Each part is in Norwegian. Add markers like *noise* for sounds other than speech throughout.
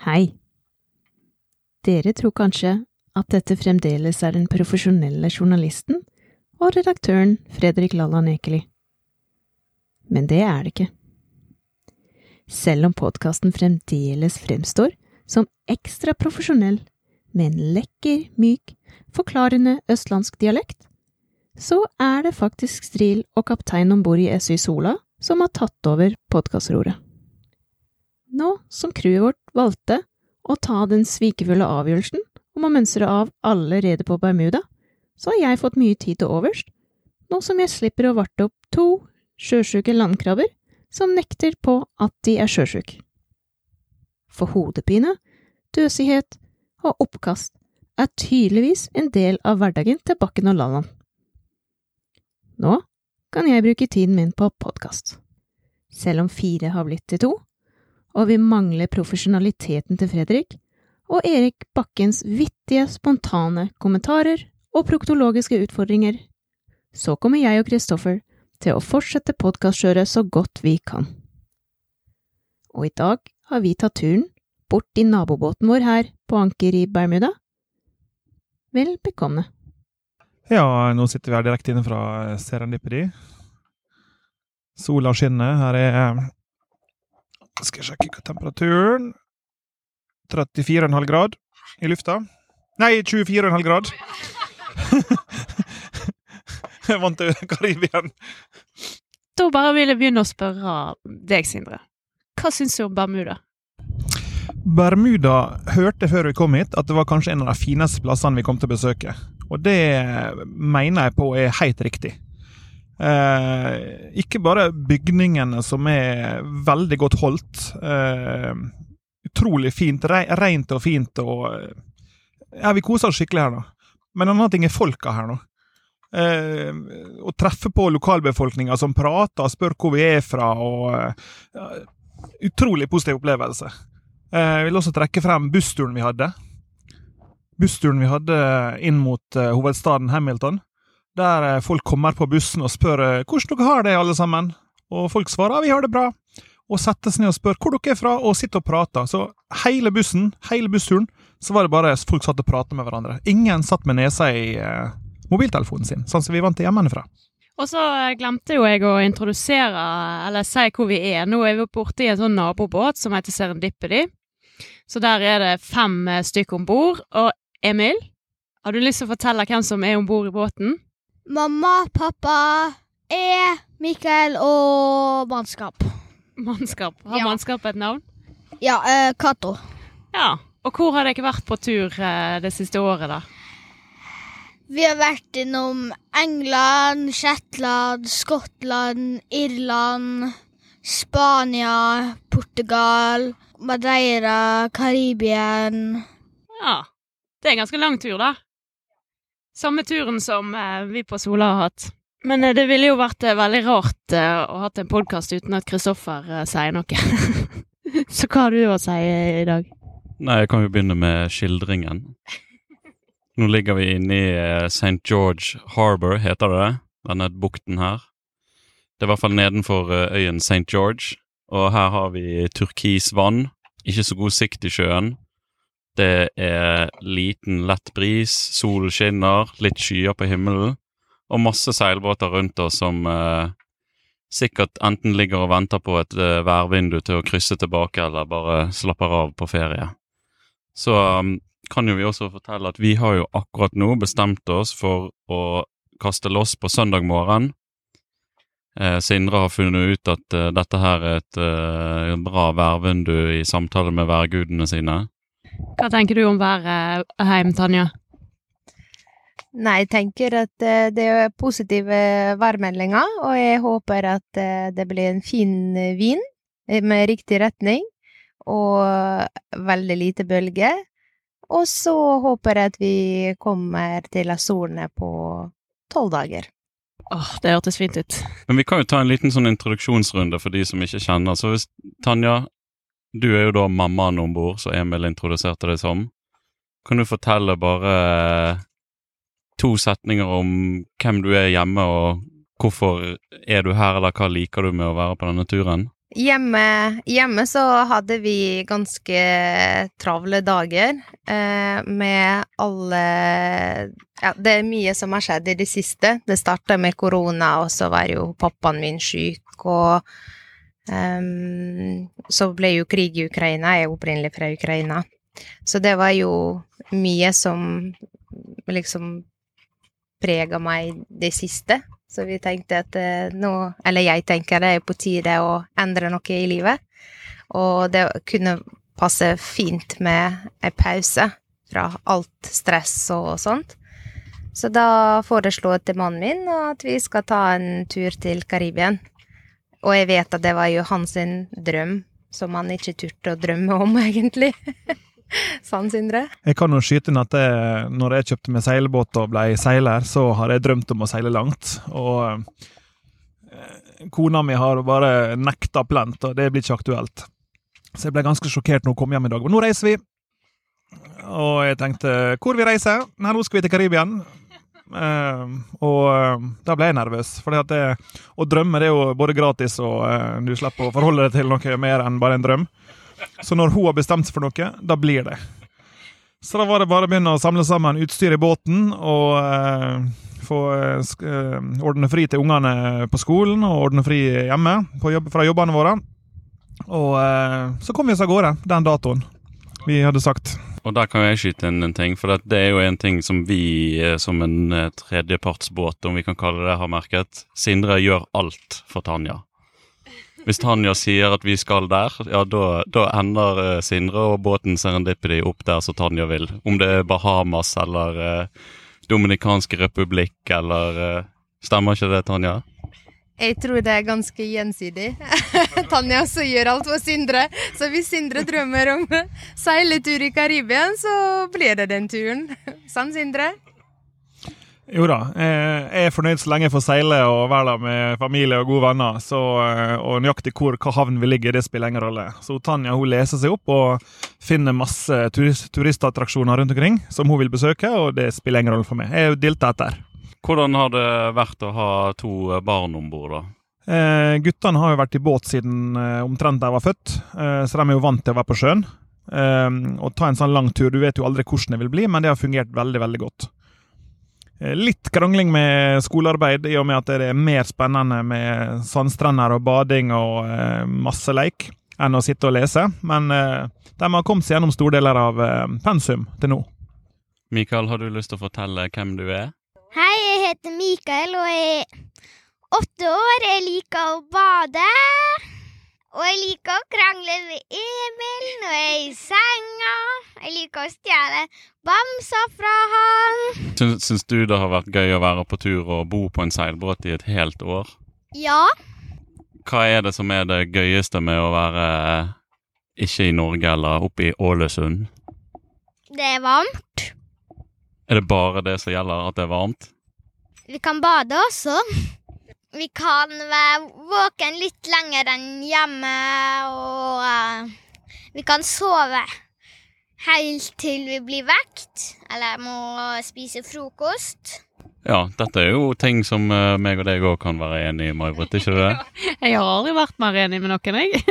Hei. Dere tror kanskje at dette fremdeles er den profesjonelle journalisten og redaktøren Fredrik Lalla Ekeli. Men det er det ikke. Selv om podkasten fremdeles fremstår som ekstra profesjonell, med en lekker, myk, forklarende østlandsk dialekt, så er det faktisk Stril og kaptein om bord i SY Sola som har tatt over podkastroret. Nå som crewet vårt valgte å ta den svikefulle avgjørelsen om å mønstre av allerede på Bermuda, så har jeg fått mye tid til overs, nå som jeg slipper å varte opp to sjøsjuke landkrabber som nekter på at de er sjøsjuke. For hodepine, døsighet og oppkast er tydeligvis en del av hverdagen til Bakken og Lalland. Nå kan jeg bruke tiden min på podkast. Selv om fire har blitt til to, og vi mangler profesjonaliteten til Fredrik og Erik Bakkens vittige, spontane kommentarer og proktologiske utfordringer, så kommer jeg og Kristoffer til å fortsette podkastkjøret så godt vi kan. Og i dag har vi tatt turen bort i nabobåten vår her på anker i Bermuda. Vel bekomme. Ja, nå sitter vi her direkte inne fra Serendipedi. Sola skinner. Her er Skal jeg sjekke temperaturen 34,5 grad i lufta. Nei, 24,5 grad. *laughs* jeg vant til Karibien. Da bare vil jeg begynne å spørre deg, Sindre. Hva syns du om Bermuda? Bermuda hørte før vi kom hit at det var kanskje en av de fineste plassene vi kom til å besøke. Og det mener jeg på er helt riktig. Eh, ikke bare bygningene som er veldig godt holdt. Eh, utrolig fint. Re rent og fint. og Ja, vi koser oss skikkelig her nå. Men en annen ting er folka her nå. Eh, å treffe på lokalbefolkninga som prater spør hvor vi er fra. og eh, Utrolig positiv opplevelse. Eh, jeg vil også trekke frem bussturen vi hadde. Bussturen vi hadde inn mot eh, hovedstaden Hamilton. Der eh, folk kommer på bussen og spør eh, hvordan dere har det, alle sammen. Og folk svarer vi har det bra. Og setter seg ned og spør hvor dere er fra, og sitter og prater. Så hele bussen, hele bussturen, så var det bare folk satt og pratet med hverandre. Ingen satt med nesa i eh, mobiltelefonen sin, sånn som vi vant til hjemmefra. Og så glemte jo jeg å introdusere, eller si hvor vi er. Nå er vi borte i en sånn nabobåt som heter Serendipity. Så der er det fem stykker om bord. Og Emil, har du lyst til å fortelle hvem som er om bord i båten? Mamma, pappa, jeg, Mikael og mannskap. Mannskap? Har Ja. mannskapet et navn? Ja, eh, Cato. Ja. Og hvor har dere vært på tur eh, det siste året, da? Vi har vært innom England, Shetland, Skottland, Irland, Spania, Portugal, Madeira, Karibien. Ja. Det er en ganske lang tur, da. Samme turen som eh, vi på Sola har hatt. Men eh, det ville jo vært eh, veldig rart å ha en podkast uten at Kristoffer sier noe. *laughs* Så hva har du å si i dag? Nei, jeg kan jo begynne med skildringen. Nå ligger vi inne i St. George Harbour, heter det? Denne bukten her. Det er i hvert fall nedenfor øyen St. George. Og her har vi turkis vann. Ikke så god sikt i sjøen. Det er liten, lett bris, solen skinner, litt skyer på himmelen, og masse seilbåter rundt oss som eh, sikkert enten ligger og venter på et eh, værvindu til å krysse tilbake, eller bare slapper av på ferie. Så um, kan jo vi også fortelle at vi har jo akkurat nå bestemt oss for å kaste loss på søndag morgen. Eh, Sindre har funnet ut at eh, dette her er et eh, bra værvindu i samtale med værgudene sine. Hva tenker du om været hjemme, Tanja? Nei, jeg tenker at eh, det er positive værmeldinger, og jeg håper at eh, det blir en fin eh, vind eh, med riktig retning, og veldig lite bølger. Og så håper jeg at vi kommer til Azorene på tolv dager. Åh, det hørtes fint ut. Men vi kan jo ta en liten sånn introduksjonsrunde for de som ikke kjenner. Så hvis Tanja, du er jo da mammaen om bord, som Emil introduserte deg som. Kan du fortelle bare eh, to setninger om hvem du er hjemme, og hvorfor er du her, eller hva liker du med å være på denne turen? Hjemme, hjemme så hadde vi ganske travle dager eh, med alle Ja, det er mye som har skjedd i det siste. Det starta med korona, og så var jo pappaen min syk, og ehm, så ble jo krig i Ukraina. Jeg er opprinnelig fra Ukraina. Så det var jo mye som liksom prega meg det siste. Så vi tenkte at eh, nå, eller jeg tenker det er på tide å endre noe i livet. Og det kunne passe fint med en pause fra alt stress og sånt. Så da foreslo jeg til mannen min at vi skal ta en tur til Karibia. Og jeg vet at det var jo hans drøm, som han ikke turte å drømme om, *laughs* egentlig. Sann, Sindre? Jeg kan jo skyte inn at jeg, når jeg kjøpte meg seilbåt og ble seiler, så har jeg drømt om å seile langt. Og eh, kona mi har bare nekta plent, og det blir ikke aktuelt. Så jeg ble ganske sjokkert når hun kom hjem i dag. Men nå reiser vi! Og jeg tenkte hvor vi reiser? Nei, nå skal vi til Karibia. Uh, og uh, da ble jeg nervøs. For å drømme det er jo både gratis og uh, du slipper å forholde deg til noe mer enn bare en drøm. Så når hun har bestemt seg for noe, da blir det. Så da var det bare å begynne å samle sammen utstyr i båten og uh, få uh, ordne fri til ungene på skolen og ordne fri hjemme jobb, fra jobbene våre. Og eh, så kom vi oss av gårde den datoen vi hadde sagt. Og der kan jeg skyte inn en ting, for det er jo en ting som vi som en tredjepartsbåt, om vi kan kalle det, har merket. Sindre gjør alt for Tanja. Hvis Tanja sier at vi skal der, ja, da, ender uh, Sindre og båten Serendipity opp der som Tanja vil. Om det er Bahamas eller eh, Dominikansk republikk eller eh, Stemmer ikke det, Tanja? Jeg tror det er ganske gjensidig. *laughs* Tanja også gjør alt for Sindre. Så hvis Sindre drømmer om seiletur i Karibia, så blir det den turen. *laughs* Sant, Sindre? Jo da, jeg er fornøyd så lenge jeg får seile og være der med familie og gode venner. Så, eh, og nøyaktig hvor hva havn vi ligger, det spiller ingen rolle. Så Tanja hun leser seg opp og finner masse turist, turistattraksjoner rundt omkring som hun vil besøke, og det spiller ingen rolle for meg. Jeg dilter etter. Hvordan har det vært å ha to barn om bord, da? Eh, guttene har jo vært i båt siden eh, omtrent de var født, eh, så de er jo vant til å være på sjøen. Eh, ta en sånn lang tur, du vet jo aldri hvordan det vil bli, men det har fungert veldig, veldig godt. Eh, litt krangling med skolearbeid, i og med at det er mer spennende med sandstrender og bading og eh, masse leik enn å sitte og lese. Men de har kommet seg gjennom store deler av pensum til nå. Mikael, har du lyst til å fortelle hvem du er? Hei, jeg heter Mikael og jeg er åtte år. Jeg liker å bade. Og jeg liker å krangle med Emil når jeg er i senga. Jeg liker å stjele bamser fra han. Syns, syns du det har vært gøy å være på tur og bo på en seilbåt i et helt år? Ja. Hva er det som er det gøyeste med å være ikke i Norge eller oppe i Ålesund? Det er varmt. Er det bare det som gjelder, at det er varmt? Vi kan bade også. Vi kan være våken litt lenger enn hjemme, og uh, vi kan sove helt til vi blir vekt, eller må spise frokost. Ja, dette er jo ting som uh, meg og deg òg kan være enig i, May-Britt, ikke det? *laughs* Jeg har aldri vært mer enig med noen, jeg.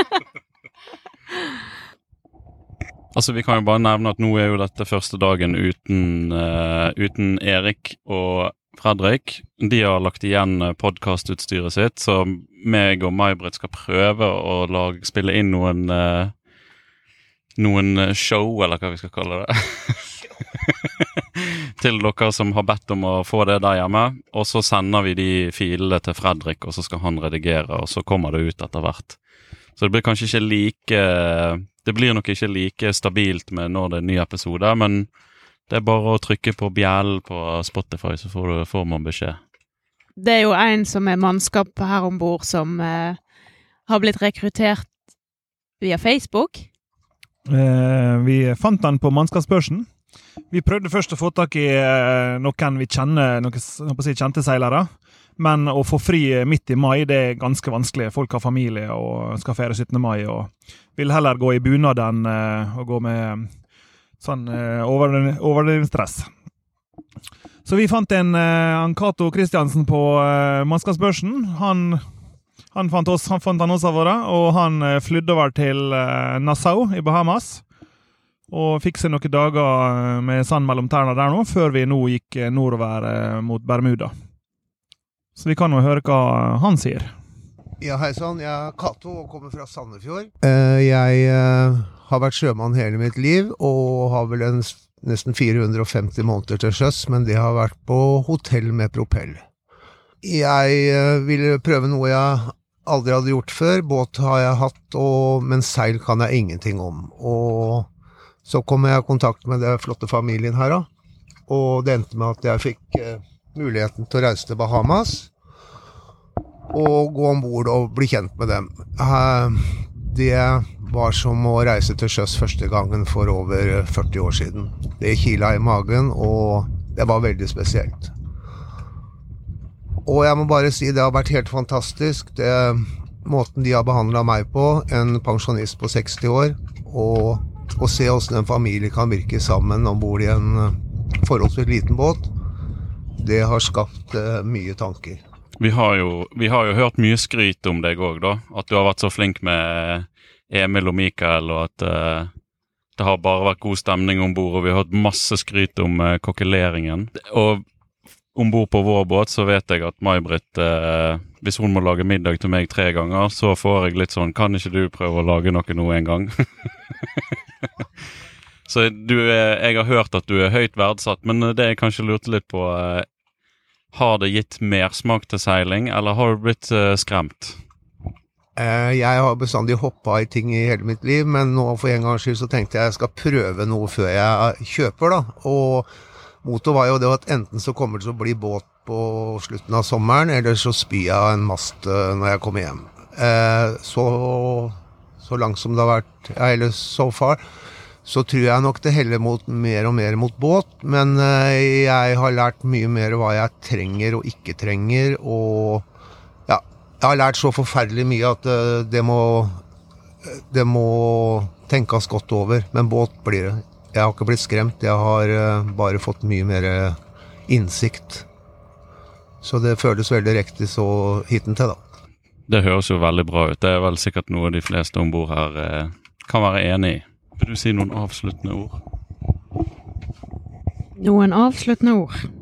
*laughs* altså, Vi kan jo bare nevne at nå er jo dette første dagen uten, uh, uten Erik og Fredrik. De har lagt igjen eh, podkastutstyret sitt, så meg og May-Britt skal prøve å lage, spille inn noen uh, Noen show, eller hva vi skal kalle det. *laughs* til dere som har bedt om å få det der hjemme. Og så sender vi de filene til Fredrik, og så skal han redigere, og så kommer det ut etter hvert. Så det blir kanskje ikke like Det blir nok ikke like stabilt med når det er en ny episode, men det er bare å trykke på bjellen på Spotify, så får, du, får, man beskjed. Det er jo en som er mannskap her om bord, som eh, har blitt rekruttert via Facebook. Eh, vi fant han på mannskapsbørsen. Vi prøvde først å få tak i eh, noen vi kjenner, noen noen kjente seilere. Men å få fri midt i mai det er ganske vanskelig. Folk har familie og skal feire 17. mai og vil heller gå i bunad enn eh, å gå med Sånn uh, overdrivningsstress. Så vi fant en uh, Cato Kristiansen på mannskapsbørsen. Han Han fant oss, han fant han våre, og han eh, flydde over til eh, Nassau i Bahamas. Og fikk seg noen dager eh, med sand mellom tærne der nå, før vi nå gikk eh, nordover eh, mot Bermuda. Så vi kan jo høre hva han sier. Ja, hei sann. Jeg er Cato og kommer fra Sandefjord. Eh, Jeg eh, har vært sjømann hele mitt liv og har vel en, nesten 450 måneder til sjøs, men det har vært på hotell med propell. Jeg eh, ville prøve noe jeg aldri hadde gjort før. Båt har jeg hatt, og, men seil kan jeg ingenting om. Og så kom jeg i kontakt med den flotte familien her, da. Og det endte med at jeg fikk muligheten til å reise til Bahamas og gå om bord og bli kjent med dem. Eh, Det var som å reise til sjøs første gangen for over 40 år siden. Det kila i magen, og det var veldig spesielt. Og jeg må bare si det har vært helt fantastisk. Det, måten de har behandla meg på, en pensjonist på 60 år, og å se åssen en familie kan virke sammen om bord i en eh, forholdsvis liten båt, det har skapt eh, mye tanker. Vi har, jo, vi har jo hørt mye skryt om deg òg, da. At du har vært så flink med Emil og Mikael, og at uh, det har bare vært god stemning om bord. Og vi har hørt masse skryt om uh, kokkeleringen. Og om bord på vår båt så vet jeg at May-Britt uh, Hvis hun må lage middag til meg tre ganger, så får jeg litt sånn Kan ikke du prøve å lage noe nå en gang? *laughs* så du jeg har hørt at du er høyt verdsatt, men det jeg kanskje lurte litt på har det gitt mersmak til seiling, eller har du blitt uh, skremt? Uh, Jeg har bestandig hoppa i ting i hele mitt liv, men nå for en gangs skyld så tenkte jeg jeg skal prøve noe før jeg kjøper, da. Og motor var jo det at enten så kommer det til å bli båt på slutten av sommeren, eller så spyr jeg av en mast uh, når jeg kommer hjem. Så, så langt som det har vært, eller so far, så tror jeg nok det heller mot mer og mer mot båt, men eh, jeg har lært mye mer hva jeg trenger og ikke trenger, og ja, jeg har lært så forferdelig mye at eh, det må det må tenkes godt over, men båt blir det. Jeg har ikke blitt skremt, jeg har eh, bare fått mye mer innsikt. Så det føles veldig riktig så hittil, da. Det høres jo veldig bra ut. Det er vel sikkert noe de fleste om bord her kan være enig i. Vil du si noen avsluttende ord? Noen avsluttende ord.